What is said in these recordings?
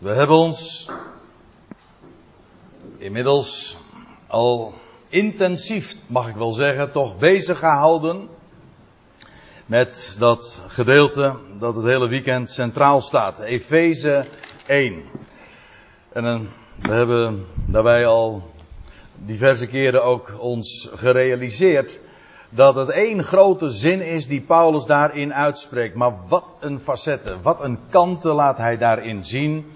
We hebben ons inmiddels al intensief, mag ik wel zeggen, toch bezig gehouden met dat gedeelte dat het hele weekend centraal staat. Efeze 1. En eh, we hebben daarbij al diverse keren ook ons gerealiseerd dat het één grote zin is die Paulus daarin uitspreekt. Maar wat een facetten, wat een kanten laat hij daarin zien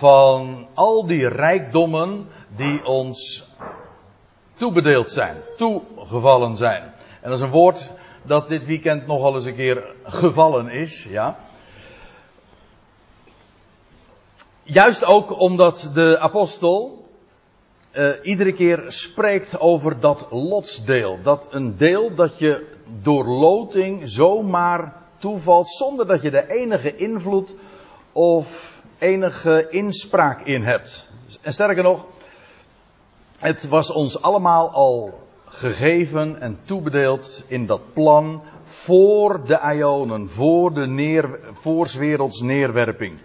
van al die rijkdommen die ons toebedeeld zijn, toegevallen zijn. En dat is een woord dat dit weekend nogal eens een keer gevallen is, ja. Juist ook omdat de apostel uh, iedere keer spreekt over dat lotsdeel. Dat een deel dat je door loting zomaar toevalt zonder dat je er enige invloed of enige inspraak in hebt. En sterker nog, het was ons allemaal al gegeven en toebedeeld in dat plan voor de Ionen, voor de neer, voorswerelds neerwerping.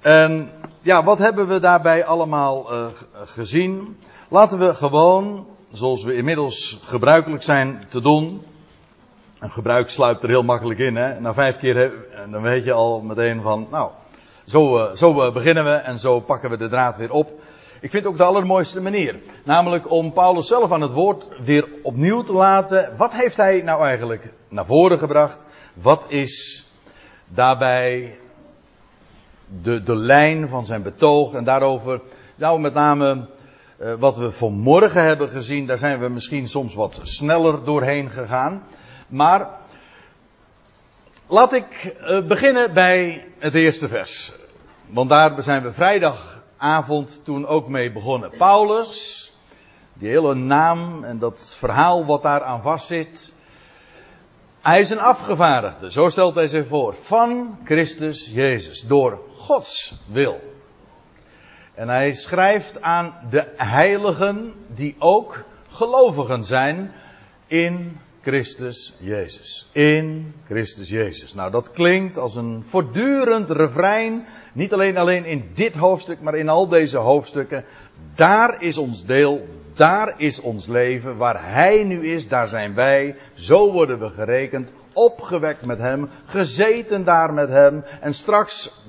En ja, wat hebben we daarbij allemaal uh, gezien? Laten we gewoon, zoals we inmiddels gebruikelijk zijn te doen. Een gebruik sluipt er heel makkelijk in, hè. Na vijf keer, dan weet je al meteen van, nou, zo, uh, zo uh, beginnen we en zo pakken we de draad weer op. Ik vind ook de allermooiste manier. Namelijk om Paulus zelf aan het woord weer opnieuw te laten. Wat heeft hij nou eigenlijk naar voren gebracht? Wat is daarbij de, de lijn van zijn betoog? En daarover, nou met name uh, wat we vanmorgen hebben gezien, daar zijn we misschien soms wat sneller doorheen gegaan. Maar laat ik uh, beginnen bij het eerste vers. Want daar zijn we vrijdag avond toen ook mee begonnen. Paulus, die hele naam en dat verhaal wat daar aan vastzit. Hij is een afgevaardigde, zo stelt hij zich voor, van Christus Jezus, door Gods wil. En hij schrijft aan de heiligen die ook gelovigen zijn in Christus Jezus. In Christus Jezus. Nou, dat klinkt als een voortdurend refrein. Niet alleen, alleen in dit hoofdstuk, maar in al deze hoofdstukken. Daar is ons deel. Daar is ons leven. Waar Hij nu is, daar zijn wij. Zo worden we gerekend. Opgewekt met Hem. Gezeten daar met Hem. En straks,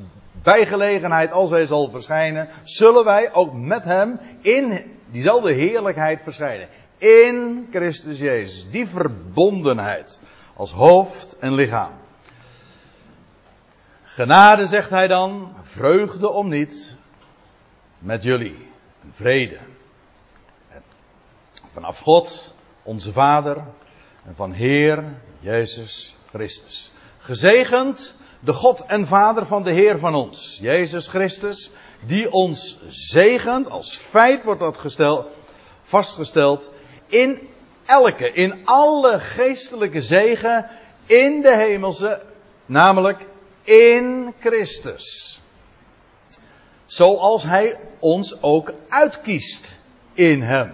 bij gelegenheid, als Hij zal verschijnen, zullen wij ook met Hem in diezelfde heerlijkheid verschijnen in Christus Jezus. Die verbondenheid als hoofd en lichaam. Genade, zegt hij dan, vreugde om niet met jullie. Vrede. Vanaf God, onze Vader, en van Heer Jezus Christus. Gezegend de God en Vader van de Heer van ons, Jezus Christus, die ons zegent, als feit wordt dat gesteld, vastgesteld, in elke, in alle geestelijke zegen in de hemelse, namelijk in Christus. Zoals Hij ons ook uitkiest in Hem.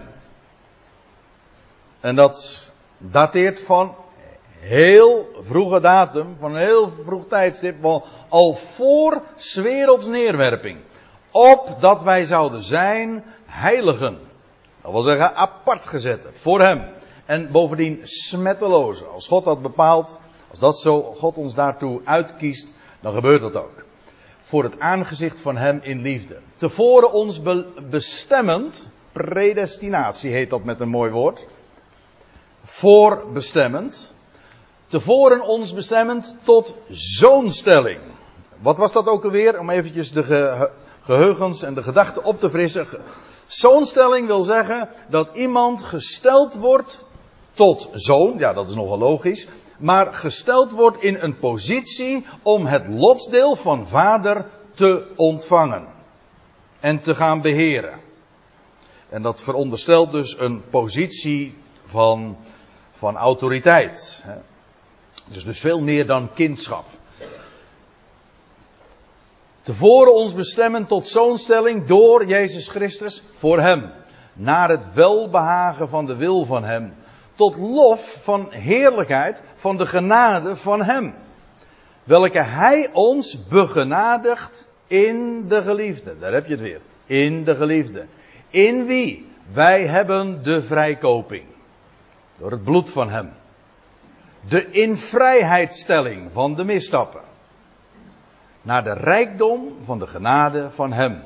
En dat dateert van heel vroege datum, van een heel vroeg tijdstip, al voor werelds neerwerping. Opdat wij zouden zijn heiligen. Dat wil zeggen apart gezette voor hem. En bovendien smetteloze. Als God dat bepaalt, als dat zo God ons daartoe uitkiest, dan gebeurt dat ook. Voor het aangezicht van hem in liefde. Tevoren ons be bestemmend, predestinatie heet dat met een mooi woord. Voorbestemmend. Tevoren ons bestemmend tot zoonstelling. Wat was dat ook alweer? Om eventjes de ge geheugens en de gedachten op te frissen. Zo'n stelling wil zeggen dat iemand gesteld wordt tot zoon, ja dat is nogal logisch, maar gesteld wordt in een positie om het lotsdeel van vader te ontvangen en te gaan beheren. En dat veronderstelt dus een positie van, van autoriteit. Dus, dus veel meer dan kindschap. Tevoren ons bestemmen tot zoonstelling door Jezus Christus voor Hem. Naar het welbehagen van de wil van Hem. Tot lof van heerlijkheid van de genade van Hem. Welke Hij ons begenadigt In de geliefde. Daar heb je het weer. In de geliefde. In wie? Wij hebben de vrijkoping. Door het bloed van hem. De invrijheidstelling van de misstappen. Naar de rijkdom van de genade van hem.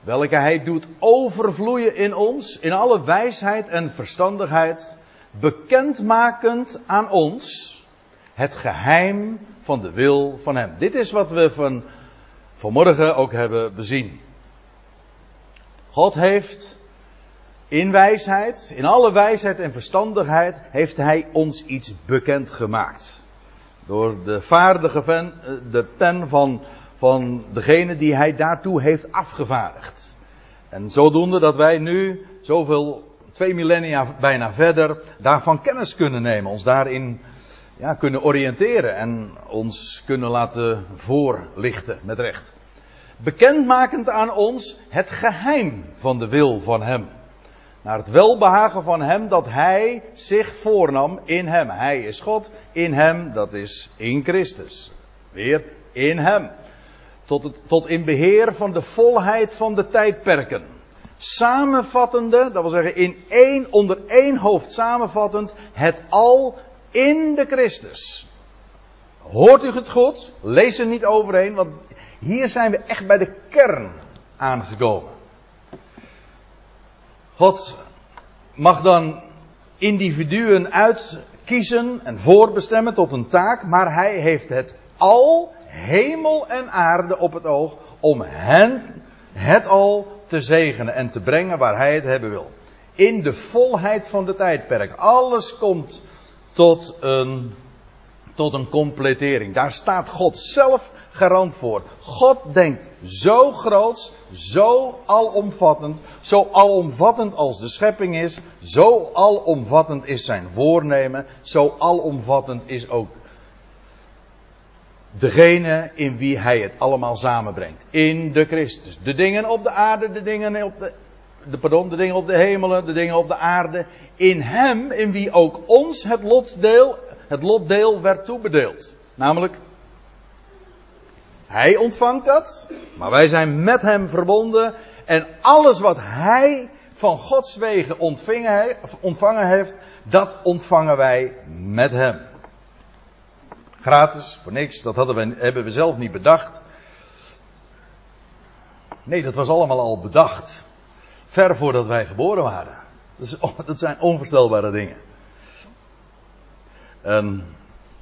Welke hij doet overvloeien in ons, in alle wijsheid en verstandigheid. Bekendmakend aan ons het geheim van de wil van hem. Dit is wat we van vanmorgen ook hebben bezien. God heeft in wijsheid, in alle wijsheid en verstandigheid, heeft Hij ons iets bekend gemaakt. Door de vaardige pen, eh, de pen van, van degene die Hij daartoe heeft afgevaardigd. En zodoende dat wij nu, zoveel, twee millennia bijna verder, daarvan kennis kunnen nemen. Ons daarin ja, kunnen oriënteren en ons kunnen laten voorlichten met recht. Bekendmakend aan ons het geheim van de wil van Hem. Naar het welbehagen van Hem dat Hij zich voornam in Hem. Hij is God, in Hem, dat is in Christus. Weer in Hem. Tot, het, tot in beheer van de volheid van de tijdperken. Samenvattende, dat wil zeggen in één, onder één hoofd samenvattend, het al in de Christus. Hoort u het goed? Lees er niet overheen, want hier zijn we echt bij de kern aangekomen. God mag dan individuen uitkiezen en voorbestemmen tot een taak, maar hij heeft het al, hemel en aarde op het oog, om hen het al te zegenen en te brengen waar hij het hebben wil. In de volheid van de tijdperk. Alles komt tot een, tot een completering. Daar staat God zelf garant voor. God denkt zo groot, zo alomvattend, zo alomvattend als de schepping is, zo alomvattend is zijn voornemen, zo alomvattend is ook degene in wie hij het allemaal samenbrengt. In de Christus. De dingen op de aarde, de dingen op de, de, pardon, de dingen op de hemelen, de dingen op de aarde. In hem, in wie ook ons het lotdeel, het lotdeel werd toebedeeld. Namelijk, hij ontvangt dat, maar wij zijn met hem verbonden. En alles wat hij van Gods wegen ontvangen heeft, dat ontvangen wij met hem. Gratis, voor niks, dat hadden we, hebben we zelf niet bedacht. Nee, dat was allemaal al bedacht. Ver voordat wij geboren waren. Dat, dat zijn onvoorstelbare dingen. En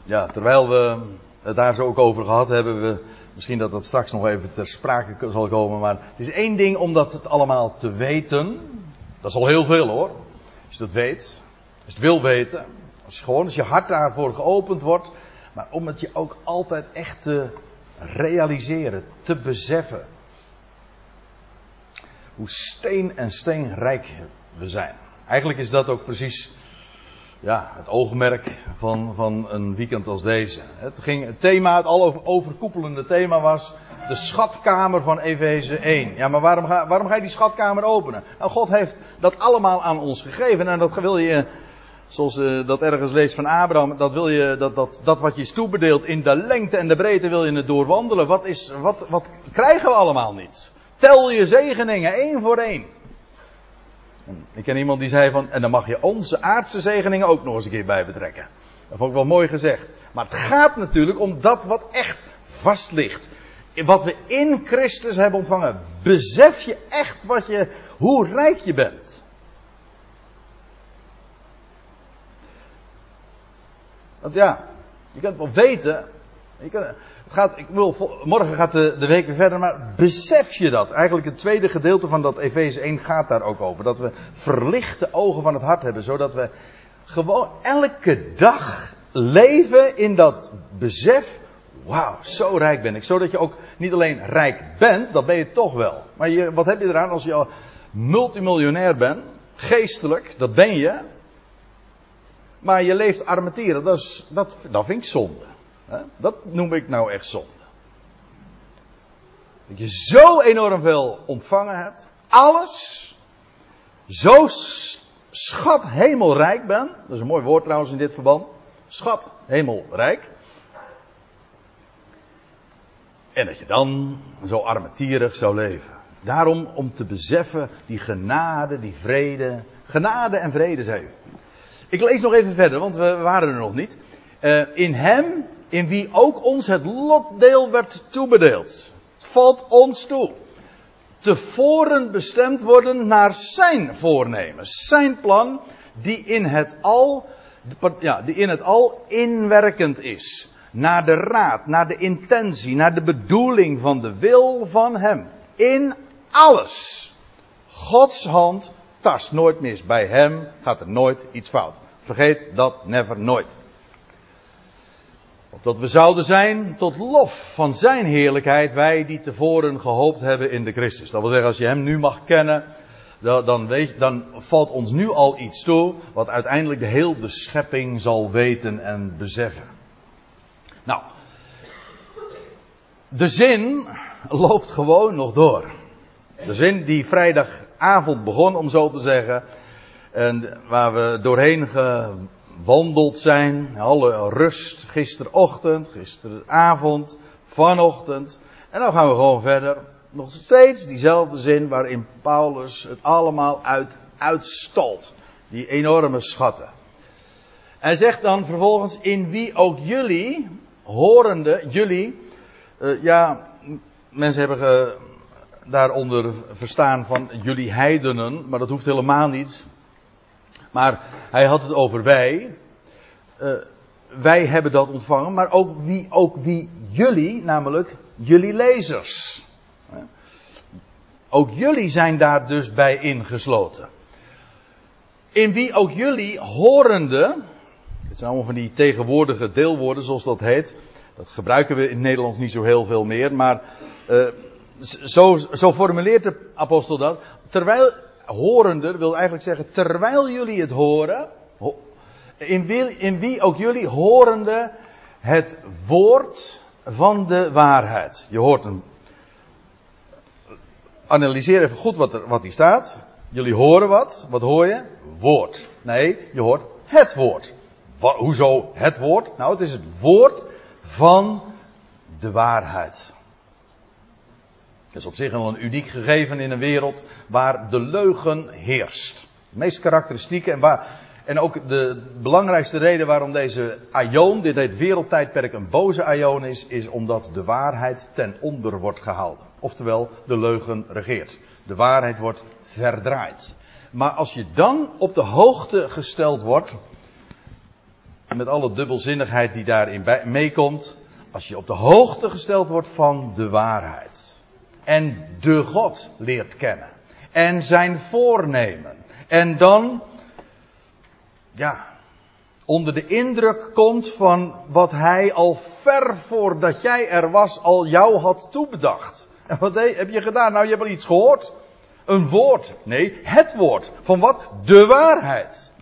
ja, terwijl we het daar zo ook over gehad hebben, we, misschien dat dat straks nog even ter sprake zal komen, maar het is één ding om dat het allemaal te weten. Dat is al heel veel hoor. Als je dat weet, als je het wil weten, als je gewoon, als je hart daarvoor geopend wordt, maar om het je ook altijd echt te realiseren, te beseffen hoe steen en steenrijk we zijn. Eigenlijk is dat ook precies ja, het oogmerk van, van een weekend als deze. Het, ging, het thema, het al overkoepelende thema was de schatkamer van Efeze 1. Ja, maar waarom ga, waarom ga je die schatkamer openen? Nou, God heeft dat allemaal aan ons gegeven en dat wil je, zoals je dat ergens leest van Abraham, dat wil je, dat, dat, dat wat je is toebedeeld in de lengte en de breedte wil je het doorwandelen. Wat is, wat, wat krijgen we allemaal niet? Tel je zegeningen één voor één. Ik ken iemand die zei van, en dan mag je onze aardse zegeningen ook nog eens een keer bij betrekken. Dat vond ik wel mooi gezegd. Maar het gaat natuurlijk om dat wat echt vast ligt. Wat we in Christus hebben ontvangen. Besef je echt wat je, hoe rijk je bent. Want ja, je kunt wel weten. Kunt, het gaat, ik wil, morgen gaat de, de week weer verder, maar besef je dat? Eigenlijk het tweede gedeelte van dat Efeze 1 gaat daar ook over. Dat we verlichte ogen van het hart hebben, zodat we gewoon elke dag leven in dat besef. Wauw, zo rijk ben ik. Zodat je ook niet alleen rijk bent, dat ben je toch wel. Maar je, wat heb je eraan als je al multimiljonair bent? Geestelijk, dat ben je. Maar je leeft armetieren, dat, is, dat, dat vind ik zonde. Dat noem ik nou echt zonde. Dat je zo enorm veel ontvangen hebt. Alles. Zo schat hemelrijk bent. Dat is een mooi woord trouwens in dit verband. Schat hemelrijk. En dat je dan zo armetierig zou leven. Daarom om te beseffen die genade, die vrede. Genade en vrede, u. Ik lees nog even verder, want we waren er nog niet. Uh, in hem, in wie ook ons het lotdeel werd toebedeeld. Het valt ons toe. Tevoren bestemd worden naar zijn voornemens. Zijn plan, die in het al, ja, die in het al inwerkend is. Naar de raad, naar de intentie, naar de bedoeling van de wil van hem. In alles. Gods hand tast nooit mis. Bij hem gaat er nooit iets fout. Vergeet dat never nooit. Dat we zouden zijn tot lof van zijn heerlijkheid, wij die tevoren gehoopt hebben in de Christus. Dat wil zeggen, als je hem nu mag kennen, dan, weet, dan valt ons nu al iets toe, wat uiteindelijk de heel de schepping zal weten en beseffen. Nou, de zin loopt gewoon nog door. De zin die vrijdagavond begon, om zo te zeggen. En waar we doorheen gewandeld zijn. Alle rust gisterochtend, gisteravond, vanochtend. En dan gaan we gewoon verder. Nog steeds diezelfde zin waarin Paulus het allemaal uit, uitstalt. Die enorme schatten. Hij zegt dan vervolgens, in wie ook jullie, horende, jullie, uh, ja, mensen hebben daaronder verstaan van jullie heidenen, maar dat hoeft helemaal niet. Maar hij had het over wij. Uh, wij hebben dat ontvangen, maar ook wie, ook wie jullie, namelijk jullie lezers. Ook jullie zijn daar dus bij ingesloten. In wie ook jullie horende, het zijn allemaal van die tegenwoordige deelwoorden zoals dat heet. Dat gebruiken we in het Nederlands niet zo heel veel meer, maar uh, zo, zo formuleert de apostel dat. Terwijl, horende wil eigenlijk zeggen, terwijl jullie het horen, in wie, in wie ook jullie horende het woord van de waarheid. Je hoort hem. Analyseer even goed wat, er, wat hier staat. Jullie horen wat. Wat hoor je? Woord. Nee, je hoort het woord. Hoezo het woord? Nou, het is het woord van de waarheid. Dat is op zich al een uniek gegeven in een wereld waar de leugen heerst. Het meest karakteristieke en, waar, en ook de belangrijkste reden waarom deze aion, dit wereldtijdperk, een boze aion is, is omdat de waarheid ten onder wordt gehouden. Oftewel, de leugen regeert. De waarheid wordt verdraaid. Maar als je dan op de hoogte gesteld wordt, met alle dubbelzinnigheid die daarin meekomt, als je op de hoogte gesteld wordt van de waarheid en de God leert kennen. En zijn voornemen. En dan, ja, onder de indruk komt van wat hij al ver voordat jij er was al jou had toebedacht. En wat heb je gedaan? Nou, je hebt al iets gehoord. Een woord. Nee, het woord. Van wat? De waarheid.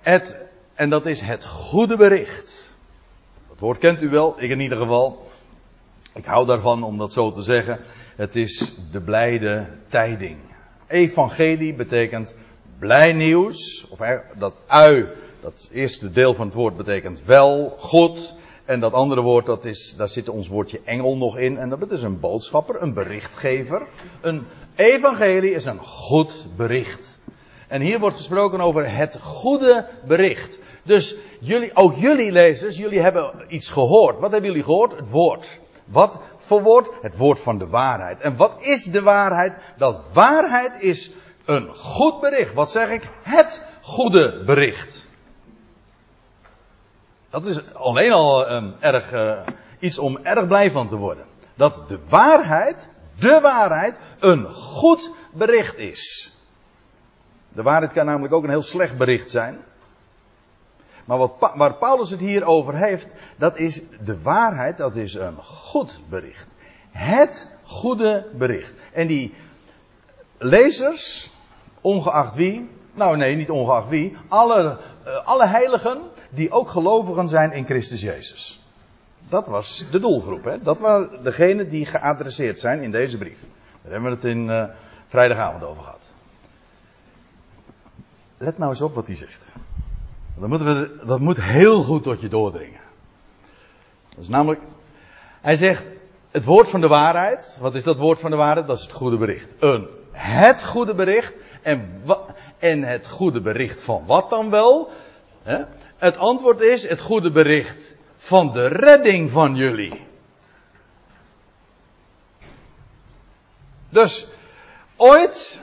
Het, en dat is het goede bericht. Dat woord kent u wel, ik in ieder geval. Ik hou daarvan om dat zo te zeggen. Het is de blijde tijding. Evangelie betekent blij nieuws. Of dat ui, dat eerste deel van het woord betekent wel, goed. En dat andere woord, dat is, daar zit ons woordje engel nog in. En dat is een boodschapper, een berichtgever. Een evangelie is een goed bericht. En hier wordt gesproken over het goede bericht. Dus jullie, ook jullie lezers, jullie hebben iets gehoord. Wat hebben jullie gehoord? Het woord. Wat voor woord? Het woord van de waarheid. En wat is de waarheid? Dat waarheid is een goed bericht. Wat zeg ik? Het goede bericht. Dat is alleen al um, erg, uh, iets om erg blij van te worden. Dat de waarheid, de waarheid, een goed bericht is. De waarheid kan namelijk ook een heel slecht bericht zijn. Maar wat, waar Paulus het hier over heeft, dat is de waarheid, dat is een goed bericht. Het goede bericht. En die lezers, ongeacht wie, nou nee, niet ongeacht wie, alle, uh, alle heiligen die ook gelovigen zijn in Christus Jezus. Dat was de doelgroep, hè? dat waren degenen die geadresseerd zijn in deze brief. Daar hebben we het in uh, vrijdagavond over gehad. Let nou eens op wat hij zegt. Dat, moet heel goed tot je doordringen. Dat is namelijk Hij zegt, het woord van de waarheid. Wat is dat woord van de waarheid? Dat is het goede bericht. Een, het goede bericht. En, en het goede bericht van wat dan wel? Het antwoord is het goede bericht van de redding van jullie. Dus, ooit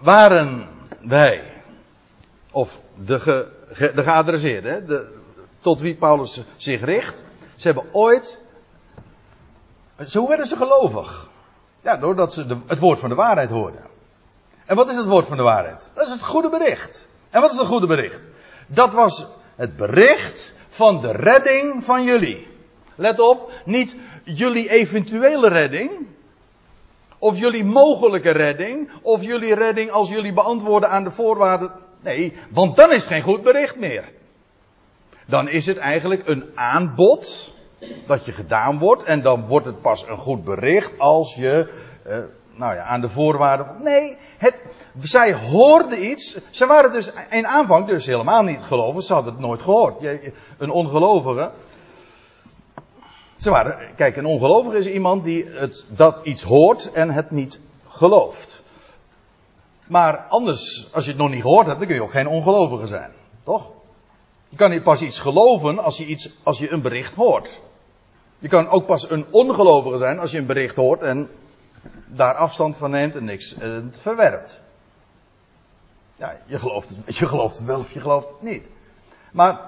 waren wij, of de, de geadresseerden, de, tot wie Paulus zich richt, ze hebben ooit, zo werden ze gelovig. Ja, doordat ze de, het woord van de waarheid hoorden. En wat is het woord van de waarheid? Dat is het goede bericht. En wat is het goede bericht? Dat was het bericht van de redding van jullie. Let op, niet jullie eventuele redding. Of jullie mogelijke redding. Of jullie redding als jullie beantwoorden aan de voorwaarden. Nee, want dan is geen goed bericht meer. Dan is het eigenlijk een aanbod dat je gedaan wordt. En dan wordt het pas een goed bericht als je, eh, nou ja, aan de voorwaarden. Nee, het, zij hoorden iets. Ze waren dus in aanvang dus helemaal niet geloven. Ze hadden het nooit gehoord. Een ongelovige. Ze waren, kijk, een ongelovige is iemand die het, dat iets hoort en het niet gelooft. Maar anders, als je het nog niet gehoord hebt, dan kun je ook geen ongelovige zijn. Toch? Je kan pas iets geloven als je, iets, als je een bericht hoort. Je kan ook pas een ongelovige zijn als je een bericht hoort en daar afstand van neemt en niks en het verwerpt. Ja, je gelooft, het, je gelooft het wel of je gelooft het niet. Maar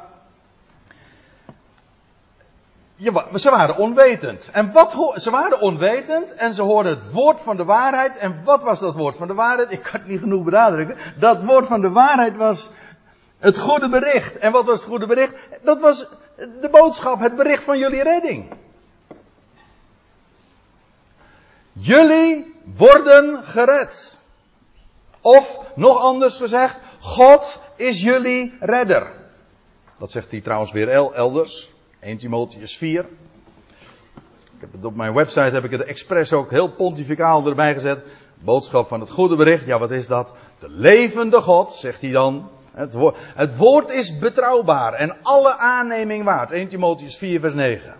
ze waren onwetend. En wat, ze waren onwetend en ze hoorden het woord van de waarheid. En wat was dat woord van de waarheid? Ik kan het niet genoeg benadrukken. Dat woord van de waarheid was het goede bericht. En wat was het goede bericht? Dat was de boodschap, het bericht van jullie redding. Jullie worden gered. Of, nog anders gezegd, God is jullie redder. Dat zegt hij trouwens weer elders. 1 Timotheus 4. Ik heb het op mijn website heb ik het expres ook heel pontificaal erbij gezet. Boodschap van het goede bericht. Ja, wat is dat? De levende God, zegt hij dan. Het woord, het woord is betrouwbaar en alle aanneming waard. 1 Timotheus 4 vers 9.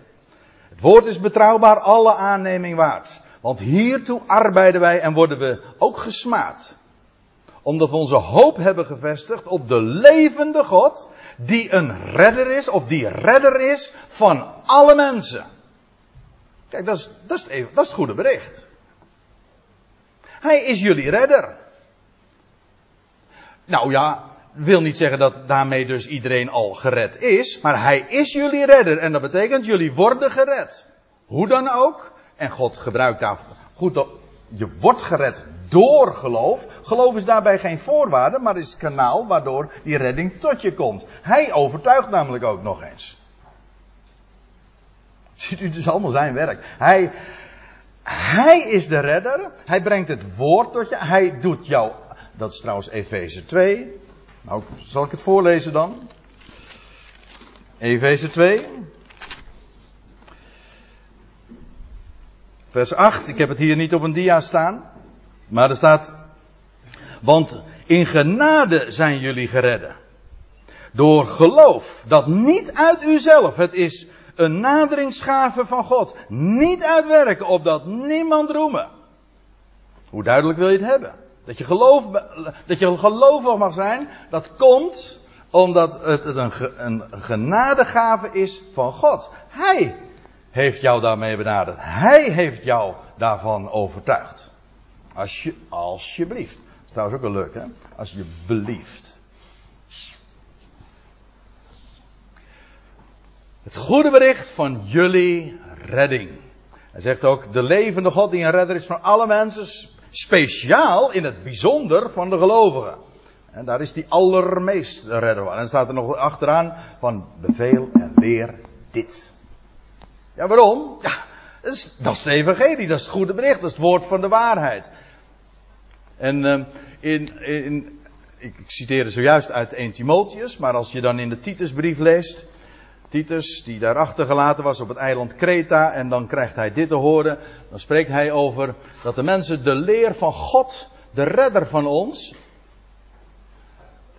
Het woord is betrouwbaar, alle aanneming waard. Want hiertoe arbeiden wij en worden we ook gesmaad. Omdat we onze hoop hebben gevestigd op de levende God, die een redder is, of die redder is van alle mensen. Kijk, dat is, dat is, het, dat is het goede bericht. Hij is jullie redder. Nou ja, wil niet zeggen dat daarmee dus iedereen al gered is, maar hij is jullie redder en dat betekent jullie worden gered. Hoe dan ook, en God gebruikt daar goed, je wordt gered door geloof. Geloof is daarbij geen voorwaarde, maar is het kanaal waardoor die redding tot je komt. Hij overtuigt namelijk ook nog eens. Ziet u, is allemaal zijn werk. Hij, hij is de redder. Hij brengt het woord tot je. Hij doet jou. Dat is trouwens Efeze 2. Nou, zal ik het voorlezen dan? Efeze 2. Vers 8, ik heb het hier niet op een dia staan. Maar er staat. Want in genade zijn jullie geredden. Door geloof. Dat niet uit uzelf. Het is een naderingsgave van God. Niet uitwerken opdat niemand roemen. Hoe duidelijk wil je het hebben? Dat je, geloof, dat je gelovig mag zijn. Dat komt omdat het een, een genadegave is van God. Hij heeft jou daarmee benaderd. Hij heeft jou daarvan overtuigd. Als je, alsjeblieft. Dat is trouwens ook wel leuk, hè? Als je. Het goede bericht van jullie redding. Hij zegt ook, de levende God die een redder is van alle mensen, speciaal in het bijzonder van de gelovigen. En daar is die allermeest redder van. En dan staat er nog achteraan van beveel en leer dit. Ja, waarom? Ja, dat is, dat is het evangelie, dat is het goede bericht, dat is het woord van de waarheid. En uh, in, in, ik, ik citeerde zojuist uit 1 Timotheus, maar als je dan in de Titusbrief leest, Titus, die daar achtergelaten was op het eiland Kreta, en dan krijgt hij dit te horen, dan spreekt hij over dat de mensen de leer van God, de redder van ons,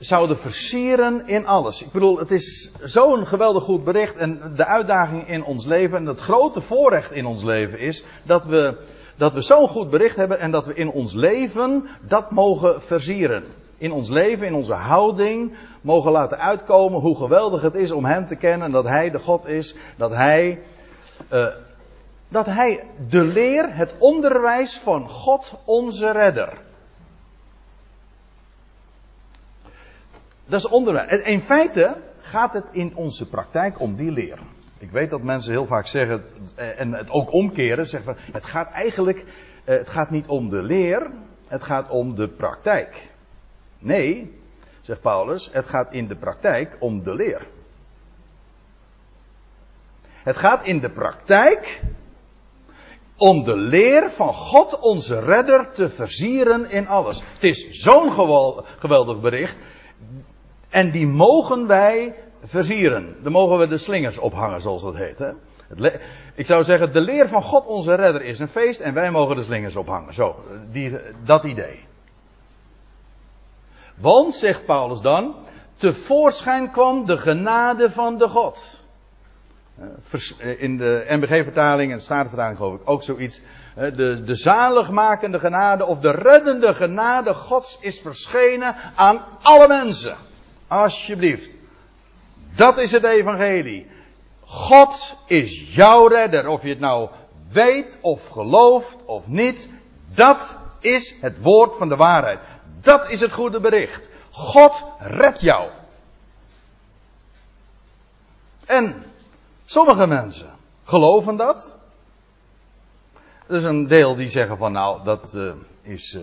zouden versieren in alles. Ik bedoel, het is zo'n geweldig goed bericht. En de uitdaging in ons leven, en het grote voorrecht in ons leven is dat we, dat we zo'n goed bericht hebben en dat we in ons leven dat mogen versieren. In ons leven, in onze houding, mogen laten uitkomen hoe geweldig het is om Hem te kennen. Dat Hij de God is. Dat Hij, uh, dat Hij de leer, het onderwijs van God onze redder. Dat is onderwijs. In feite gaat het in onze praktijk om die leer. Ik weet dat mensen heel vaak zeggen, en het ook omkeren, zeggen van, het gaat eigenlijk, eh, het gaat niet om de leer, het gaat om de praktijk. Nee, zegt Paulus, het gaat in de praktijk om de leer. Het gaat in de praktijk om de leer van God onze redder te versieren in alles. Het is zo'n geweldig bericht. En die mogen wij versieren. Dan mogen we de slingers ophangen, zoals dat heet. Hè? Ik zou zeggen, de leer van God onze redder is een feest en wij mogen de slingers ophangen. Zo, die, dat idee. Want, zegt Paulus dan, tevoorschijn kwam de genade van de God. In de MBG-vertaling en de Statenvertaling geloof ik ook zoiets. De, de zaligmakende genade of de reddende genade Gods is verschenen aan alle mensen. Alsjeblieft. Dat is het evangelie. God is jouw redder. Of je het nou weet of gelooft of niet. Dat is het woord van de waarheid. Dat is het goede bericht. God redt jou. En sommige mensen geloven dat. Er is een deel die zeggen van nou, dat uh, is. Uh,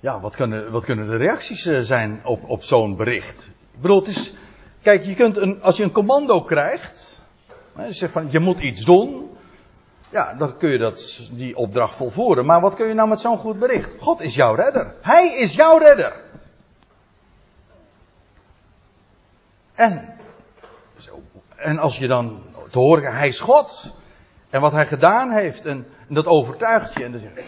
ja, wat kunnen, wat kunnen de reacties uh, zijn op, op zo'n bericht? Ik is. Kijk, je kunt een, als je een commando krijgt. Hè, je zegt van je moet iets doen. Ja, dan kun je dat, die opdracht volvoeren. Maar wat kun je nou met zo'n goed bericht? God is jouw redder. Hij is jouw redder. En, en als je dan te horen, hij is God. En wat hij gedaan heeft. En, en dat overtuigt je. En dan zeg je,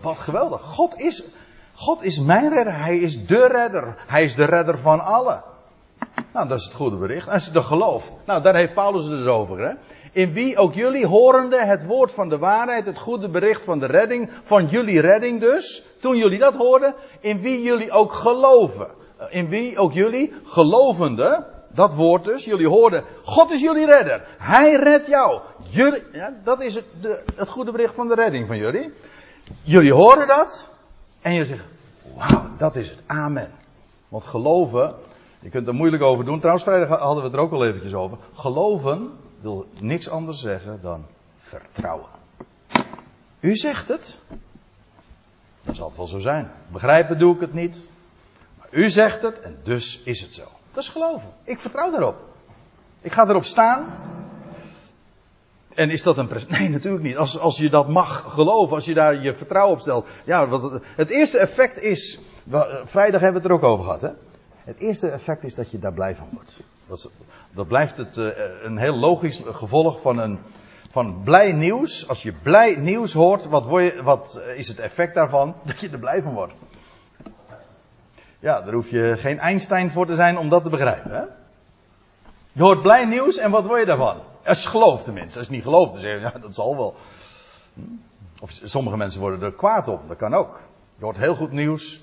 wat geweldig. God is, God is mijn redder. Hij is de redder. Hij is de redder van allen. Nou, dat is het goede bericht. Als je dat gelooft. Nou, daar heeft Paulus het dus over. Hè? In wie ook jullie horende het woord van de waarheid, het goede bericht van de redding, van jullie redding dus. Toen jullie dat hoorden, in wie jullie ook geloven. In wie ook jullie gelovende, dat woord dus, jullie hoorden, God is jullie redder. Hij redt jou. Jullie, dat is het, de, het goede bericht van de redding van jullie. Jullie horen dat. En je zegt, wauw, dat is het. Amen. Want geloven, je kunt er moeilijk over doen. Trouwens, vrijdag hadden we het er ook al eventjes over. Geloven wil niks anders zeggen dan vertrouwen. U zegt het. Dat zal het wel zo zijn. Begrijpen doe ik het niet. Maar u zegt het en dus is het zo. Dat is geloven. Ik vertrouw daarop. Ik ga erop staan. En is dat een prestatie? Nee, natuurlijk niet. Als, als je dat mag geloven, als je daar je vertrouwen op stelt. Ja, wat het eerste effect is. Vrijdag hebben we het er ook over gehad, hè? Het eerste effect is dat je daar blij van wordt. Dat, dat blijft het, uh, een heel logisch gevolg van een van blij nieuws. Als je blij nieuws hoort, wat, word je, wat is het effect daarvan? Dat je er blij van wordt. Ja, daar hoef je geen Einstein voor te zijn om dat te begrijpen. Hè? Je hoort blij nieuws en wat word je daarvan? Als je gelooft tenminste. Als je niet gelooft, dan zeg je, ja, dat zal wel. Hm? Of sommige mensen worden er kwaad op, dat kan ook. Je hoort heel goed nieuws.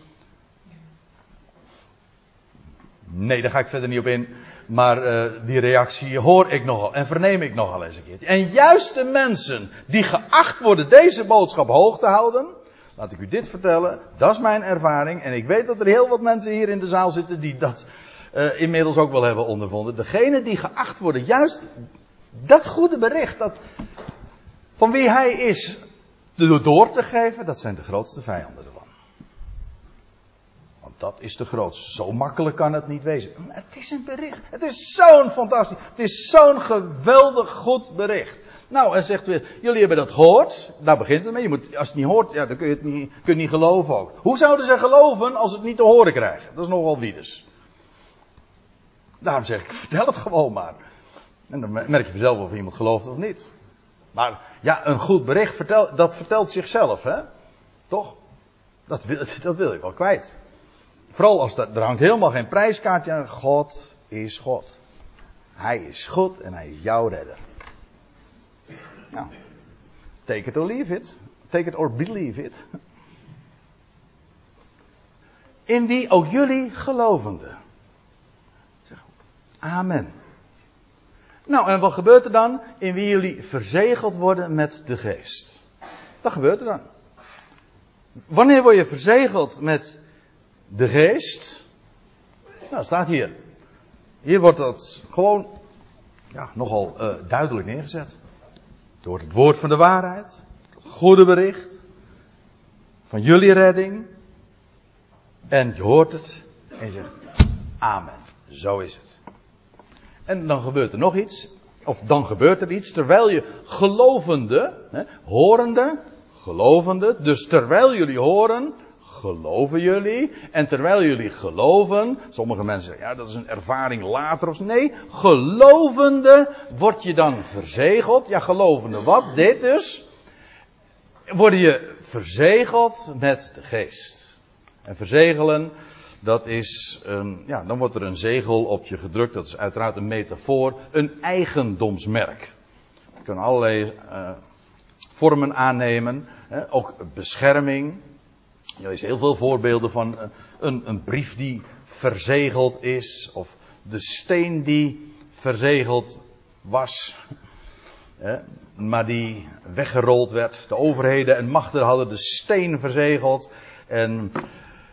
Nee, daar ga ik verder niet op in. Maar uh, die reactie hoor ik nogal en verneem ik nogal eens een keer. En juist de mensen die geacht worden deze boodschap hoog te houden. Laat ik u dit vertellen. Dat is mijn ervaring. En ik weet dat er heel wat mensen hier in de zaal zitten die dat uh, inmiddels ook wel hebben ondervonden. Degene die geacht worden, juist dat goede bericht. Dat, van wie hij is door te geven. Dat zijn de grootste vijanden ervan dat is de grootste. Zo makkelijk kan het niet wezen. Het is een bericht. Het is zo'n fantastisch. Het is zo'n geweldig goed bericht. Nou, en zegt weer, jullie hebben dat gehoord. Daar begint het mee. Je moet, als het niet hoort, ja, dan kun je het niet, kun je niet geloven ook. Hoe zouden ze geloven als ze het niet te horen krijgen? Dat is nogal wiedes. Daarom zeg ik, vertel het gewoon maar. En dan merk je vanzelf of iemand gelooft of niet. Maar ja, een goed bericht vertelt, dat vertelt zichzelf, hè? Toch? Dat wil, dat wil ik wel kwijt. Vooral als er, hangt helemaal geen prijskaartje aan. God is God. Hij is God en hij is jouw redder. Nou, take it or leave it. Take it or believe it. In wie ook jullie gelovenden. Amen. Nou, en wat gebeurt er dan? In wie jullie verzegeld worden met de geest. Wat gebeurt er dan? Wanneer word je verzegeld met de geest? Nou, staat hier. Hier wordt dat gewoon ja, nogal uh, duidelijk neergezet. Door het woord van de waarheid, het goede bericht van jullie redding. En je hoort het en je zegt, amen, zo is het. En dan gebeurt er nog iets, of dan gebeurt er iets, terwijl je gelovende, hè, horende, gelovende, dus terwijl jullie horen, geloven jullie. En terwijl jullie geloven, sommige mensen zeggen, ja, dat is een ervaring later of nee, gelovende word je dan verzegeld. Ja, gelovende wat? Dit dus. Word je verzegeld met de geest. En verzegelen, dat is, een, ja, dan wordt er een zegel op je gedrukt. Dat is uiteraard een metafoor, een eigendomsmerk. Het kan allerlei uh, vormen aannemen, hè, ook bescherming. Je leest heel veel voorbeelden van uh, een, een brief die verzegeld is, of de steen die verzegeld was, hè, maar die weggerold werd. De overheden en machten hadden de steen verzegeld en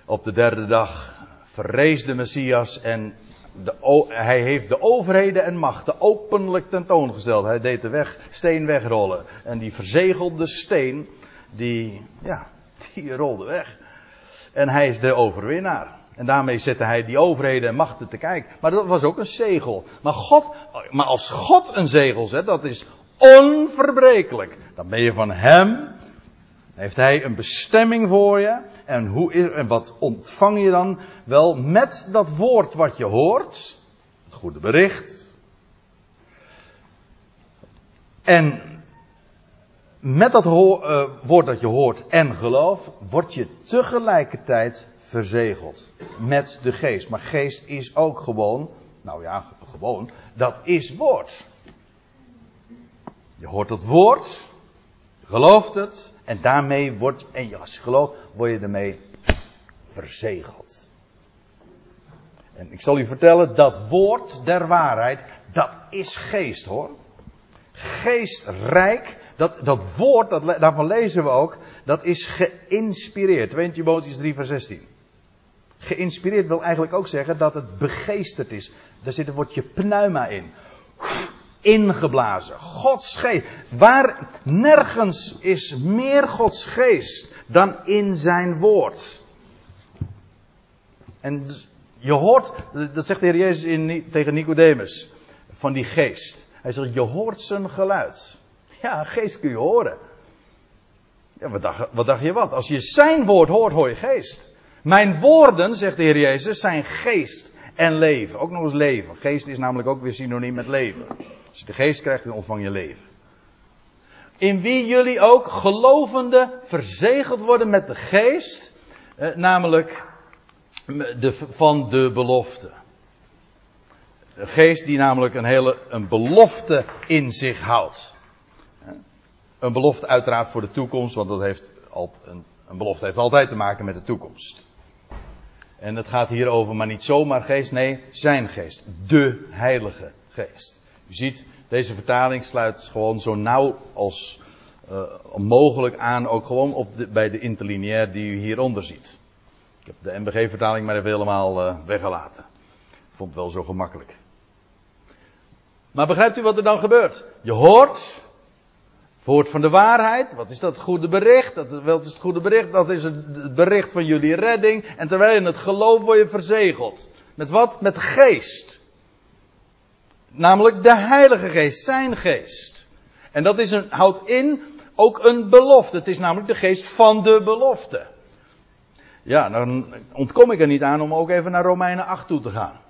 op de derde dag verrees de Messias en de, hij heeft de overheden en machten openlijk tentoongesteld. Hij deed de weg, steen wegrollen. En die verzegelde steen, die, ja, die rolde weg. En hij is de overwinnaar. En daarmee zette hij die overheden en machten te kijken. Maar dat was ook een zegel. Maar God, maar als God een zegel zet, dat is onverbrekelijk. Dan ben je van hem heeft hij een bestemming voor je? En, hoe en wat ontvang je dan? Wel, met dat woord wat je hoort, het goede bericht. En met dat uh, woord dat je hoort en geloof, word je tegelijkertijd verzegeld met de geest. Maar geest is ook gewoon, nou ja, gewoon, dat is woord. Je hoort het woord, je gelooft het, en daarmee wordt, en als je gelooft, word je ermee verzegeld. En ik zal u vertellen, dat woord der waarheid, dat is geest hoor. Geestrijk, dat, dat woord, dat, daarvan lezen we ook, dat is geïnspireerd. 2 Timotheus 3 vers 16. Geïnspireerd wil eigenlijk ook zeggen dat het begeesterd is. Daar zit een woordje pneuma in ingeblazen. Gods geest. Waar nergens is meer Gods geest dan in zijn woord. En je hoort, dat zegt de Heer Jezus tegen Nicodemus, van die geest. Hij zegt, je hoort zijn geluid. Ja, geest kun je horen. Ja, wat dacht, wat dacht je wat? Als je zijn woord hoort, hoor je geest. Mijn woorden, zegt de Heer Jezus, zijn geest en leven. Ook nog eens leven. Geest is namelijk ook weer synoniem met leven. Als je de geest krijgt, dan ontvang je leven. In wie jullie ook gelovende verzegeld worden met de geest, eh, namelijk de, van de belofte. De geest die namelijk een hele een belofte in zich houdt. Een belofte uiteraard voor de toekomst, want dat heeft altijd, een, een belofte heeft altijd te maken met de toekomst. En het gaat hier over maar niet zomaar geest, nee, zijn geest. De Heilige Geest. U ziet, deze vertaling sluit gewoon zo nauw als uh, mogelijk aan, ook gewoon op bij de interlineair die u hieronder ziet. Ik heb de MBG-vertaling maar even helemaal uh, weggelaten. Vond het wel zo gemakkelijk. Maar begrijpt u wat er dan gebeurt? Je hoort, woord van de waarheid. Wat is dat goede bericht? Dat, wat is het goede bericht? Dat is het bericht van jullie redding. En terwijl je het gelooft, word je verzegeld. Met wat? Met geest. Namelijk de Heilige Geest, zijn geest. En dat is een, houdt in ook een belofte. Het is namelijk de geest van de belofte. Ja, dan ontkom ik er niet aan om ook even naar Romeinen 8 toe te gaan.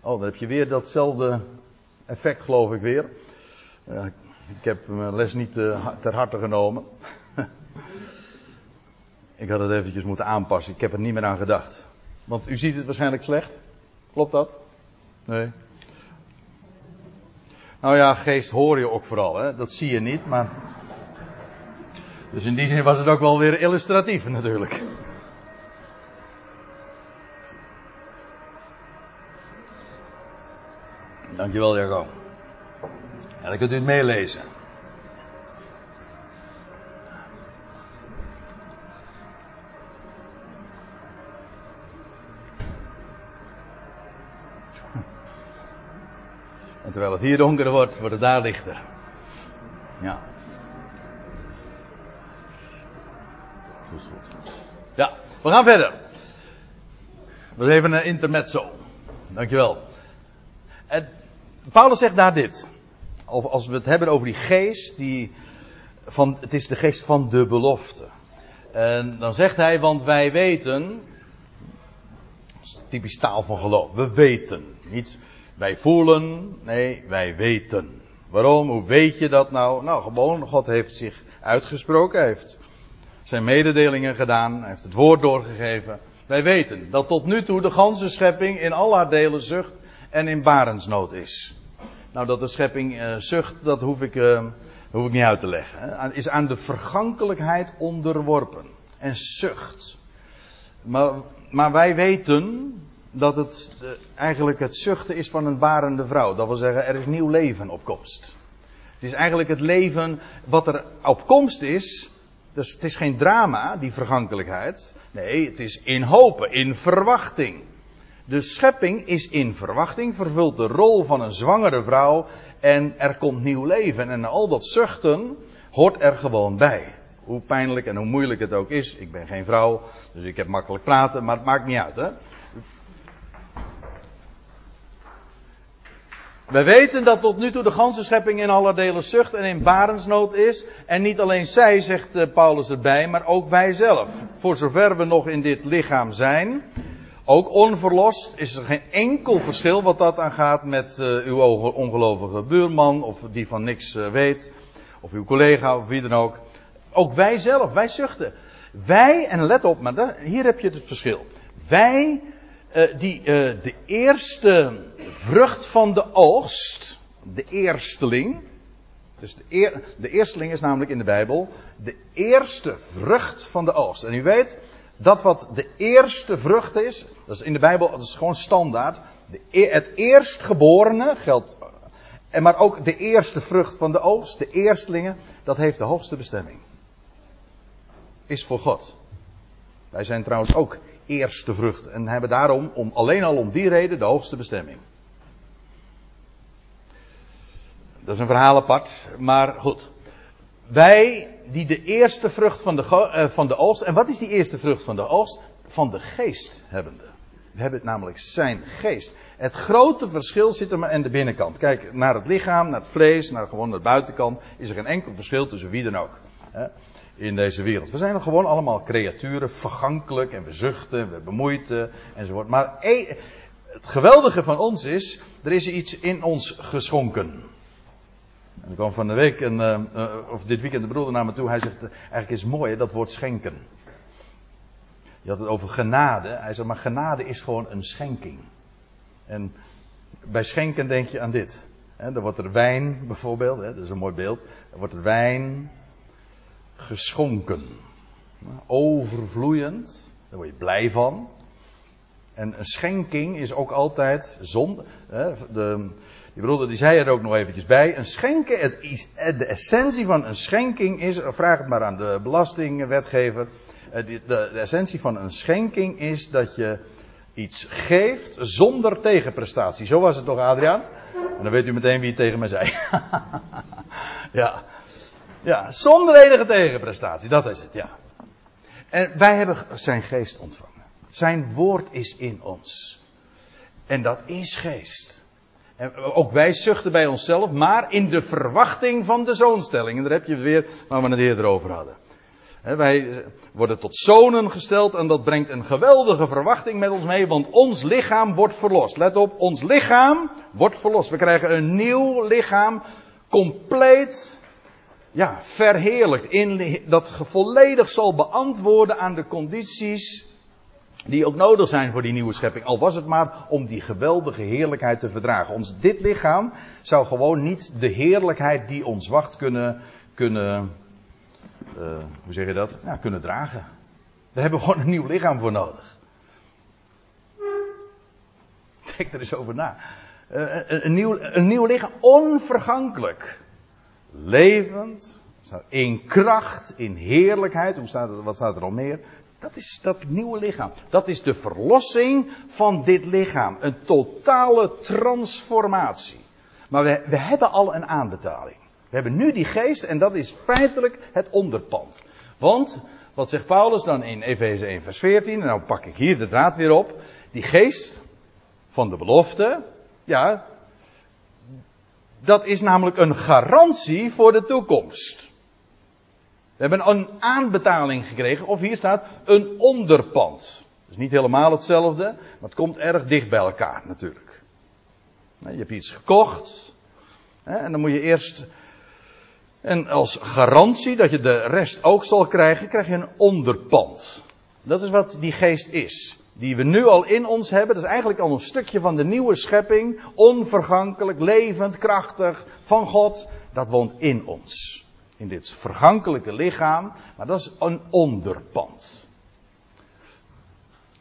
Oh, dan heb je weer datzelfde effect, geloof ik weer. Ik heb mijn les niet uh, ter harte genomen. ik had het eventjes moeten aanpassen. Ik heb er niet meer aan gedacht. Want u ziet het waarschijnlijk slecht. Klopt dat? Nee. Nou ja, geest hoor je ook vooral, hè? dat zie je niet, maar. Dus in die zin was het ook wel weer illustratief natuurlijk. Dankjewel, Jaco. En dan kunt u het meelezen. En terwijl het hier donker wordt, wordt het daar lichter. Ja. Goed, goed. Ja, we gaan verder. We even een intermezzo. Dankjewel. En Paulus zegt daar dit. Of als we het hebben over die geest, die van, het is de geest van de belofte. En dan zegt hij, want wij weten, typisch taal van geloof, we weten. Niet wij voelen, nee, wij weten. Waarom? Hoe weet je dat nou? Nou, gewoon, God heeft zich uitgesproken, heeft zijn mededelingen gedaan, heeft het woord doorgegeven. Wij weten dat tot nu toe de ganse schepping in al haar delen zucht en in barensnood is. Nou, dat de schepping uh, zucht, dat hoef ik, uh, hoef ik niet uit te leggen. Is aan de vergankelijkheid onderworpen. En zucht. Maar, maar wij weten dat het uh, eigenlijk het zuchten is van een barende vrouw. Dat wil zeggen, er is nieuw leven op komst. Het is eigenlijk het leven wat er op komst is. Dus het is geen drama, die vergankelijkheid. Nee, het is in hopen, in verwachting. De schepping is in verwachting, vervult de rol van een zwangere vrouw en er komt nieuw leven. En al dat zuchten hoort er gewoon bij. Hoe pijnlijk en hoe moeilijk het ook is. Ik ben geen vrouw, dus ik heb makkelijk praten, maar het maakt niet uit. Hè? We weten dat tot nu toe de ganse schepping in alle delen zucht en in barensnood is. En niet alleen zij, zegt Paulus erbij, maar ook wij zelf. Voor zover we nog in dit lichaam zijn, ook onverlost is er geen enkel verschil wat dat aangaat met uh, uw ongelovige buurman of die van niks uh, weet. Of uw collega of wie dan ook. Ook wij zelf, wij zuchten. Wij, en let op, maar hier heb je het verschil. Wij, uh, die de eerste vrucht van de oogst, de eersteling. Dus de, eer, de eersteling is namelijk in de Bijbel de eerste vrucht van de oogst. En u weet, dat wat de eerste vrucht is, dat is in de Bijbel, dat is gewoon standaard. De, e- het eerstgeborene geldt, en maar ook de eerste vrucht van de oogst, de eerstelingen, dat heeft de hoogste bestemming. Is voor God. Wij zijn trouwens ook eerste vrucht en hebben daarom, om, alleen al om die reden, de hoogste bestemming. Dat is een verhaal apart, maar goed. Wij die de eerste vrucht van de, uh, van de oogst. En wat is die eerste vrucht van de oogst? Van de geest hebbende. We hebben het namelijk zijn geest. Het grote verschil zit er maar aan de binnenkant. Kijk, naar het lichaam, naar het vlees, naar gewoon de buitenkant. Is er geen enkel verschil tussen wie dan ook. Hè, in deze wereld. We zijn gewoon allemaal creaturen, vergankelijk. En we zuchten, we bemoeiten enzovoort. Maar het geweldige van ons is, er is iets in ons geschonken. En er kwam van de week, een, uh, of dit weekend, de broeder naar me toe. Hij zegt, eigenlijk is het mooi, dat woord schenken. Je had het over genade. Hij zegt, maar genade is gewoon een schenking. En bij schenken denk je aan dit. He, dan wordt er wijn, bijvoorbeeld, hè, dat is een mooi beeld. Dan wordt er wijn geschonken. Overvloeiend, daar word je blij van. En een schenking is ook altijd zonde. De, die broeder die zei er ook nog eventjes bij. Een schenken, het is, de essentie van een schenking is, vraag het maar aan de belastingwetgever. Eh, de, de, de essentie van een schenking is dat je iets geeft zonder tegenprestatie. Zo was het toch, Adriaan? En dan weet u meteen wie het tegen mij zei. ja. Ja, zonder enige tegenprestatie, dat is het, ja. En wij hebben zijn geest ontvangen. Zijn woord is in ons. En dat is geest. En ook wij zuchten bij onszelf, maar in de verwachting van de zoonstelling. En daar heb je weer waar we het eerder over hadden. wij worden tot zonen gesteld en dat brengt een geweldige verwachting met ons mee, want ons lichaam wordt verlost. Let op, ons lichaam wordt verlost. We krijgen een nieuw lichaam, compleet, ja, verheerlijkt. In, dat volledig zal beantwoorden aan de condities Die ook nodig zijn voor die nieuwe schepping. Al was het maar om die geweldige heerlijkheid te verdragen. Ons, dit lichaam zou gewoon niet de heerlijkheid die ons wacht kunnen, kunnen uh, hoe zeg je dat? Kunnen dragen. Daar hebben we gewoon een nieuw lichaam voor nodig. Denk er eens over na. Uh, een, een, nieuw, een nieuw lichaam, onvergankelijk. Levend, in kracht, in heerlijkheid. Hoe staat het, wat staat er al meer? Dat is dat nieuwe lichaam. Dat is de verlossing van dit lichaam. Een totale transformatie. Maar we, we hebben al een aanbetaling. We hebben nu die geest en dat is feitelijk het onderpand. Want, wat zegt Paulus dan in Efeze 1 vers 14, en nou pak ik hier de draad weer op. Die geest van de belofte, ja, dat is namelijk een garantie voor de toekomst. We hebben een aanbetaling gekregen, of hier staat een onderpand. Dus niet helemaal hetzelfde, maar het komt erg dicht bij elkaar natuurlijk. Je hebt iets gekocht, en dan moet je eerst. En als garantie dat je de rest ook zal krijgen, krijg je een onderpand. Dat is wat die geest is. Die we nu al in ons hebben. Dat is eigenlijk al een stukje van de nieuwe schepping. Onvergankelijk, levend, krachtig van God. Dat woont in ons in dit vergankelijke lichaam, maar dat is een onderpand.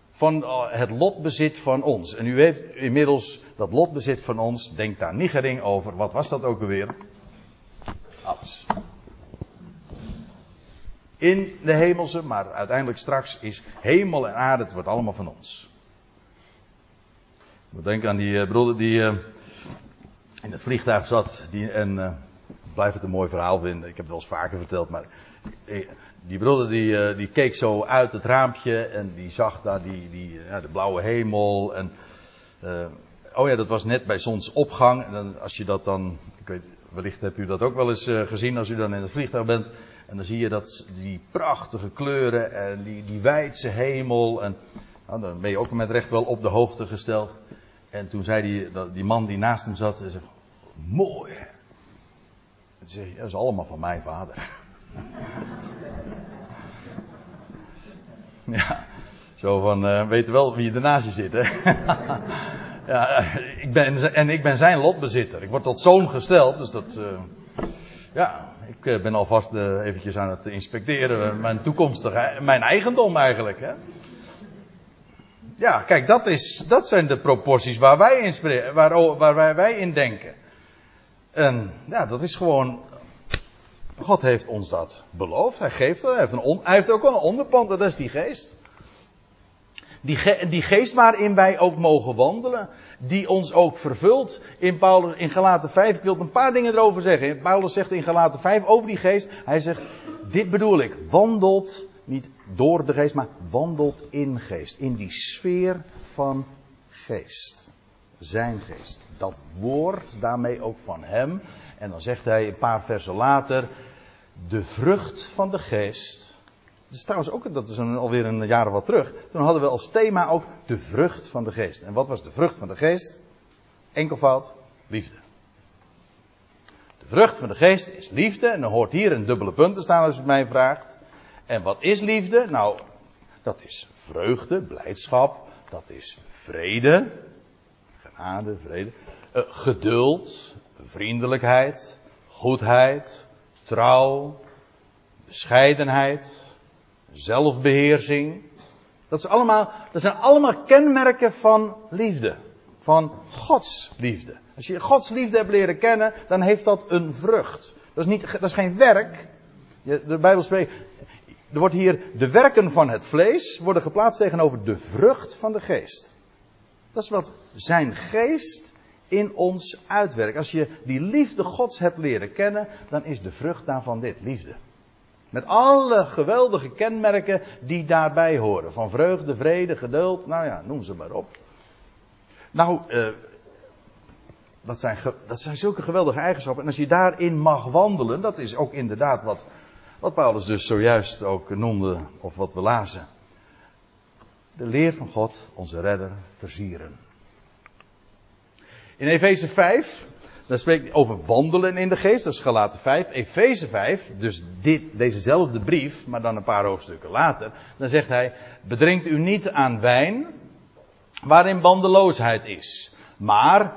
Van eh, het lotbezit van ons. En u weet inmiddels dat lotbezit van ons, denk daar niet gering over. Wat was dat ook alweer? Alles. In de hemelse, maar uiteindelijk straks is hemel en aarde, het wordt allemaal van ons. Ik denken aan die uh, broeder die uh, in het vliegtuig zat die, en blijf het een mooi verhaal vinden. Ik heb het wel eens vaker verteld, maar eh, die broeder die, eh, die keek zo uit het raampje en die zag daar die, die, ja, de blauwe hemel. En, oh ja, dat was net bij zonsopgang. En dan, als je dat dan, ik weet, wellicht hebt u dat ook wel eens gezien als u dan in het vliegtuig bent. En dan zie je dat die prachtige kleuren en die, die wijdse hemel. En nou, dan ben je ook met recht wel op de hoogte gesteld. En toen zei die, die man die naast hem zat, zei, mooi je, dat is allemaal van mijn vader. ja, zo van, uh, weet wel wie ernaast je zit, hè? ja, ik ben, en ik ben zijn lotbezitter. Ik word tot zoon gesteld, dus dat, uh, ja, ik uh, ben alvast eventjes aan het inspecteren. Mijn toekomstige, mijn eigendom eigenlijk, hè? Ja, kijk, dat, is, dat zijn de proporties waar wij waar, waar wij in denken. En ja, dat is gewoon. God heeft ons dat beloofd. Hij geeft dat. Hij heeft, een heeft ook wel een onderpand. Dat is die geest. Die, die geest waarin wij ook mogen wandelen. Die ons ook vervult. In, Paulus, in Galaten 5. Ik wil een paar dingen erover zeggen. Paulus zegt in Galaten 5 over die geest. Hij zegt. Dit bedoel ik. Wandelt. Niet door de geest. Maar wandelt in geest. In die sfeer van geest. Zijn geest dat woord, daarmee ook van hem. En dan zegt hij een paar versen later, de vrucht van de geest. Dat is trouwens ook, dat is een, alweer een jaar of wat terug. Toen hadden we als thema ook de vrucht van de geest. En wat was de vrucht van de geest? Enkelvoud, liefde. De vrucht van de geest is liefde. En dan hoort hier een dubbele punt te staan als u het mij vraagt. En wat is liefde? Nou, dat is vreugde, blijdschap. Dat is vrede. Genade, vrede. Uh, geduld, vriendelijkheid, goedheid, trouw, bescheidenheid, zelfbeheersing. Dat, allemaal, dat zijn allemaal kenmerken van liefde. Van Gods liefde. Als je Gods liefde hebt leren kennen, dan heeft dat een vrucht. Dat is, niet, dat is geen werk. De Bijbel spreekt. Er wordt hier de werken van het vlees worden geplaatst tegenover de vrucht van de geest. Dat is wat zijn geest in ons uitwerkt. Als je die liefde Gods hebt leren kennen, dan is de vrucht daarvan dit, liefde. Met alle geweldige kenmerken die daarbij horen. Van vreugde, vrede, geduld, nou ja, noem ze maar op. Nou, uh, dat, zijn, dat zijn zulke geweldige eigenschappen. En als je daarin mag wandelen, dat is ook inderdaad wat, wat Paulus dus zojuist ook noemde, of wat we lazen. De leer van God, onze redder, versieren. In Efeze 5, dan spreekt hij over wandelen in de geest, dat is Galaten 5. Efeze 5, dus dit, dezezelfde brief, maar dan een paar hoofdstukken later. Dan zegt hij, bedrinkt u niet aan wijn, waarin bandeloosheid is. Maar,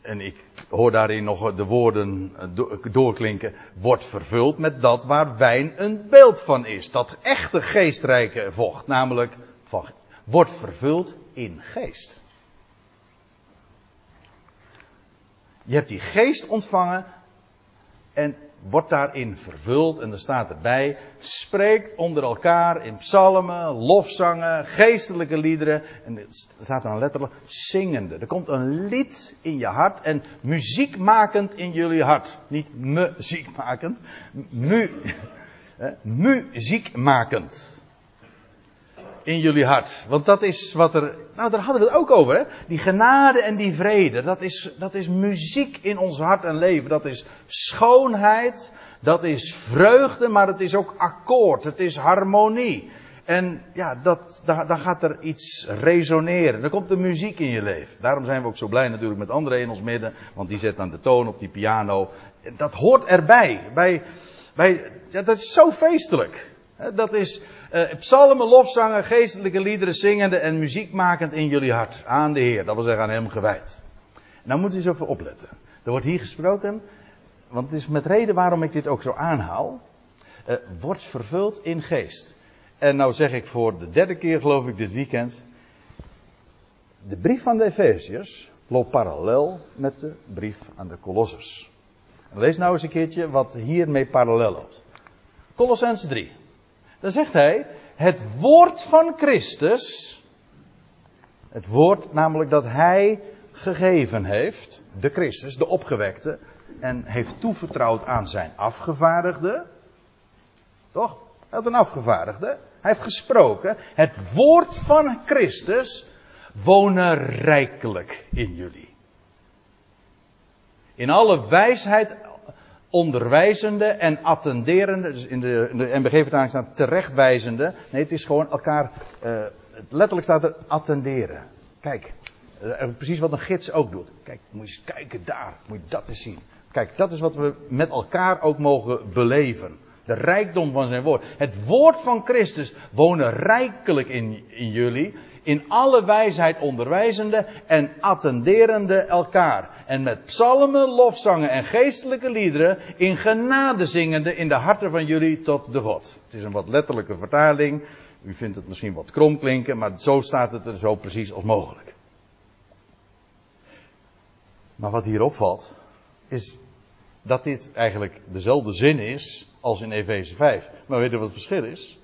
en ik hoor daarin nog de woorden doorklinken, wordt vervuld met dat waar wijn een beeld van is. Dat echte geestrijke vocht, namelijk wordt vervuld in geest. Je hebt die geest ontvangen en wordt daarin vervuld. En er staat erbij, spreekt onder elkaar in psalmen, lofzangen, geestelijke liederen. En er staat dan letterlijk zingende. Er komt een lied in je hart en muziekmakend in jullie hart. Niet muziekmakend, mu, muziekmakend in jullie hart. Want dat is wat er. Nou, daar hadden we het ook over, hè? Die genade en die vrede. Dat is, dat is muziek in ons hart en leven. Dat is schoonheid. Dat is vreugde, maar het is ook akkoord. Het is harmonie. En ja, dat, dan gaat er iets resoneren. Dan komt er muziek in je leven. Daarom zijn we ook zo blij natuurlijk met André in ons midden. Want die zet dan de toon op die piano. Dat hoort erbij. Bij, bij, ja, dat is zo feestelijk. Dat is, uh, psalmen, lofzangen, geestelijke liederen zingende en muziekmakend in jullie hart. Aan de Heer, dat wil zeggen aan Hem gewijd. Nou moet u eens even opletten. Er wordt hier gesproken, want het is met reden waarom ik dit ook zo aanhaal. Uh, wordt vervuld in geest. En nou zeg ik voor de derde keer geloof ik dit weekend. De brief van de Efeziërs loopt parallel met de brief aan de Colossus. lees nou eens een keertje wat hiermee parallel loopt. Colossens 3. Dan zegt hij, het woord van Christus, het woord namelijk dat hij gegeven heeft, de Christus, de opgewekte, en heeft toevertrouwd aan zijn afgevaardigde. Toch? Hij had een afgevaardigde. Hij heeft gesproken. Het woord van Christus wonen rijkelijk in jullie. In alle wijsheid onderwijzende en attenderende, dus in de, in de staat terechtwijzende. Nee, het is gewoon elkaar, uh, letterlijk staat er attenderen. Kijk, uh, precies wat een gids ook doet. Kijk, moet je eens kijken daar, moet je dat eens zien. Kijk, dat is wat we met elkaar ook mogen beleven. De rijkdom van zijn woord. Het woord van Christus wonen rijkelijk in, in jullie in alle wijsheid onderwijzende en attenderende elkaar. En met psalmen, lofzangen en geestelijke liederen in genade zingende in de harten van jullie tot de God. Het is een wat letterlijke vertaling. U vindt het misschien wat krom klinken, maar zo staat het er zo precies als mogelijk. Maar wat hier opvalt, is dat dit eigenlijk dezelfde zin is als in Efeze 5. Maar weet je wat het verschil is?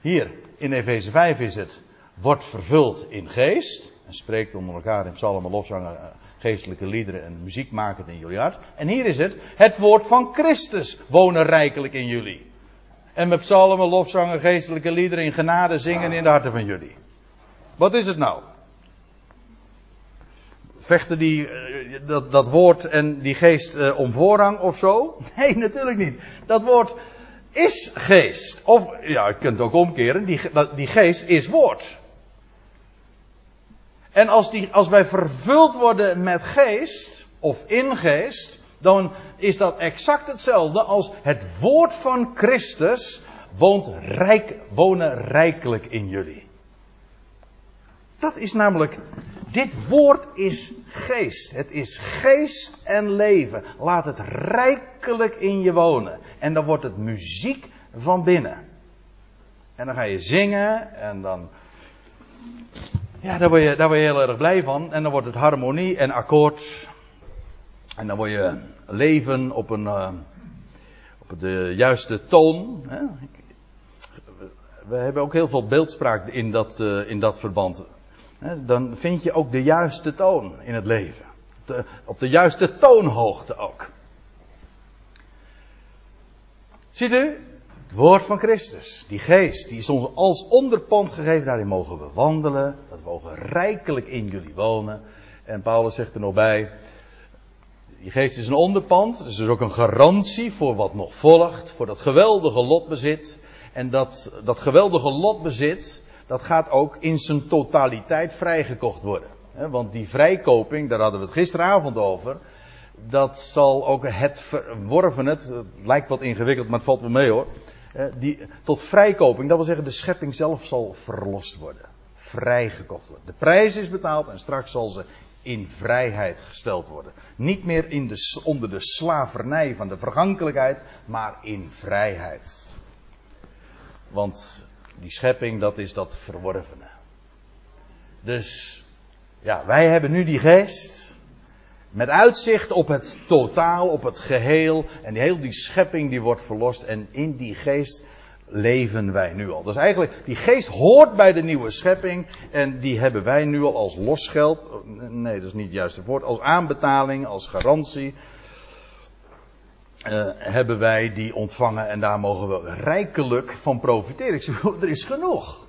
Hier, in Efeze 5 is het wordt vervuld in geest. En spreekt onder elkaar in psalmen, lofzangen, eh, geestelijke liederen en muziek maken in jullie hart. En hier is het, het woord van Christus wonen rijkelijk in jullie. En met psalmen, lofzangen, geestelijke liederen in genade zingen in de harten van jullie. Wat is het nou? Vechten die, eh, dat, dat woord en die geest uh, om voorrang of zo? Nee, natuurlijk niet. Dat woord is geest. Of, ja, je kunt het ook omkeren, die, die geest is woord. En als, die, als wij vervuld worden met geest, of in geest, dan is dat exact hetzelfde als het woord van Christus woont rijk, wonen rijkelijk in jullie. Dat is namelijk, dit woord is geest. Het is geest en leven. Laat het rijkelijk in je wonen. En dan wordt het muziek van binnen. En dan ga je zingen en dan ja, daar word, je, daar word je heel erg blij van. En dan wordt het harmonie en akkoord. En dan word je leven op, een, uh, op de juiste toon. Hè? We hebben ook heel veel beeldspraak in dat, uh, in dat verband. Dan vind je ook de juiste toon in het leven. Op de juiste toonhoogte ook. Ziet u? Het woord van Christus, die geest, die is ons als onderpand gegeven. Daarin mogen we wandelen. Dat mogen rijkelijk in jullie wonen. En Paulus zegt er nog bij. Die geest is een onderpand. Dus is ook een garantie voor wat nog volgt. Voor dat geweldige lotbezit. En dat, dat geweldige lotbezit. Dat gaat ook in zijn totaliteit vrijgekocht worden. Want die vrijkoping, daar hadden we het gisteravond over. Dat zal ook het verworven, het, het lijkt wat ingewikkeld, maar het valt wel mee hoor. Die, tot vrijkoping, dat wil zeggen de schepping zelf zal verlost worden. Vrijgekocht worden. De prijs is betaald en straks zal ze in vrijheid gesteld worden. Niet meer in de, onder de slavernij van de vergankelijkheid, maar in vrijheid. Want die schepping, dat is dat verworvene. Dus, ja, wij hebben nu die geest. Met uitzicht op het totaal, op het geheel. En heel die schepping die wordt verlost. En in die geest leven wij nu al. Dus eigenlijk, die geest hoort bij de nieuwe schepping. En die hebben wij nu al als losgeld. Nee, dat is niet het juiste woord. Als aanbetaling, als garantie. Uh, hebben wij die ontvangen en daar mogen we rijkelijk van profiteren. Ik zeg, er is genoeg.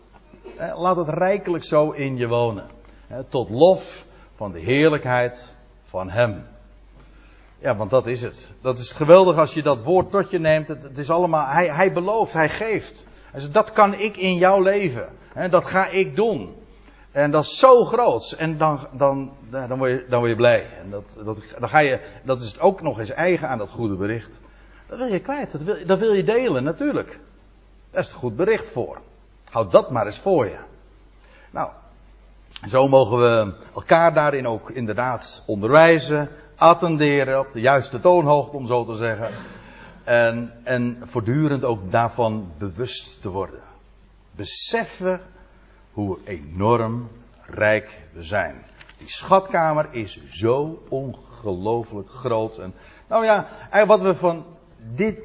Laat het rijkelijk zo in je wonen. Tot lof van de heerlijkheid van Hem. Ja, want dat is het. Dat is geweldig als je dat woord tot je neemt. Het, is allemaal, hij, hij belooft, hij geeft. Hij dat kan ik in jouw leven. dat ga ik doen. En dat is zo groot. En dan, dan, dan, word, je, dan word je blij. En dat, dat, dan ga je, dat is ook nog eens eigen aan dat goede bericht. Dat wil je kwijt. Dat wil, dat wil je delen, natuurlijk. Daar is het goed bericht voor. Houd dat maar eens voor je. Nou, zo mogen we elkaar daarin ook inderdaad onderwijzen, attenderen op de juiste toonhoogte, om zo te zeggen. En, en voortdurend ook daarvan bewust te worden. Beseffen hoe enorm rijk we zijn. Die schatkamer is zo ongelooflijk groot. En, nou ja, wat we van dit,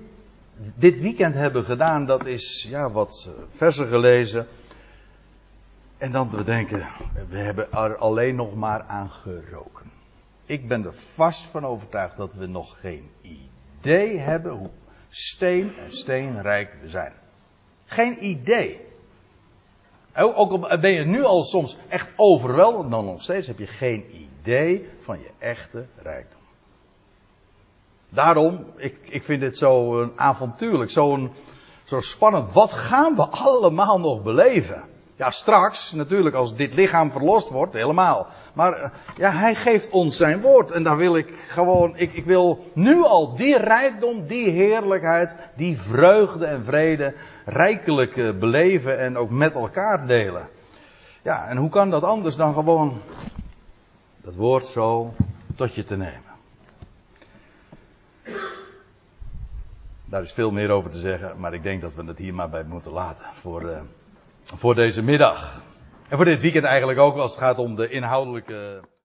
dit weekend hebben gedaan, dat is ja, wat versen gelezen. En dan te denken, we hebben er alleen nog maar aan geroken. Ik ben er vast van overtuigd dat we nog geen idee hebben hoe steen en steenrijk we zijn. Geen idee. Ook al ben je nu al soms echt overweldigd, dan nog steeds heb je geen idee van je echte rijkdom. Daarom, ik, ik vind dit zo avontuurlijk, zo, zo spannend. Wat gaan we allemaal nog beleven? Ja, straks, natuurlijk, als dit lichaam verlost wordt, helemaal. Maar eh, ja, hij geeft ons zijn woord. En daar wil ik gewoon, ik, ik wil nu al die rijkdom, die heerlijkheid, die vreugde en vrede rijkelijk eh, beleven en ook met elkaar delen. Ja, en hoe kan dat anders dan gewoon dat woord zo tot je te nemen? Daar is veel meer over te zeggen, maar ik denk dat we het hier maar bij moeten laten voor, uh, voor deze middag. En voor dit weekend eigenlijk ook, als het gaat om de inhoudelijke.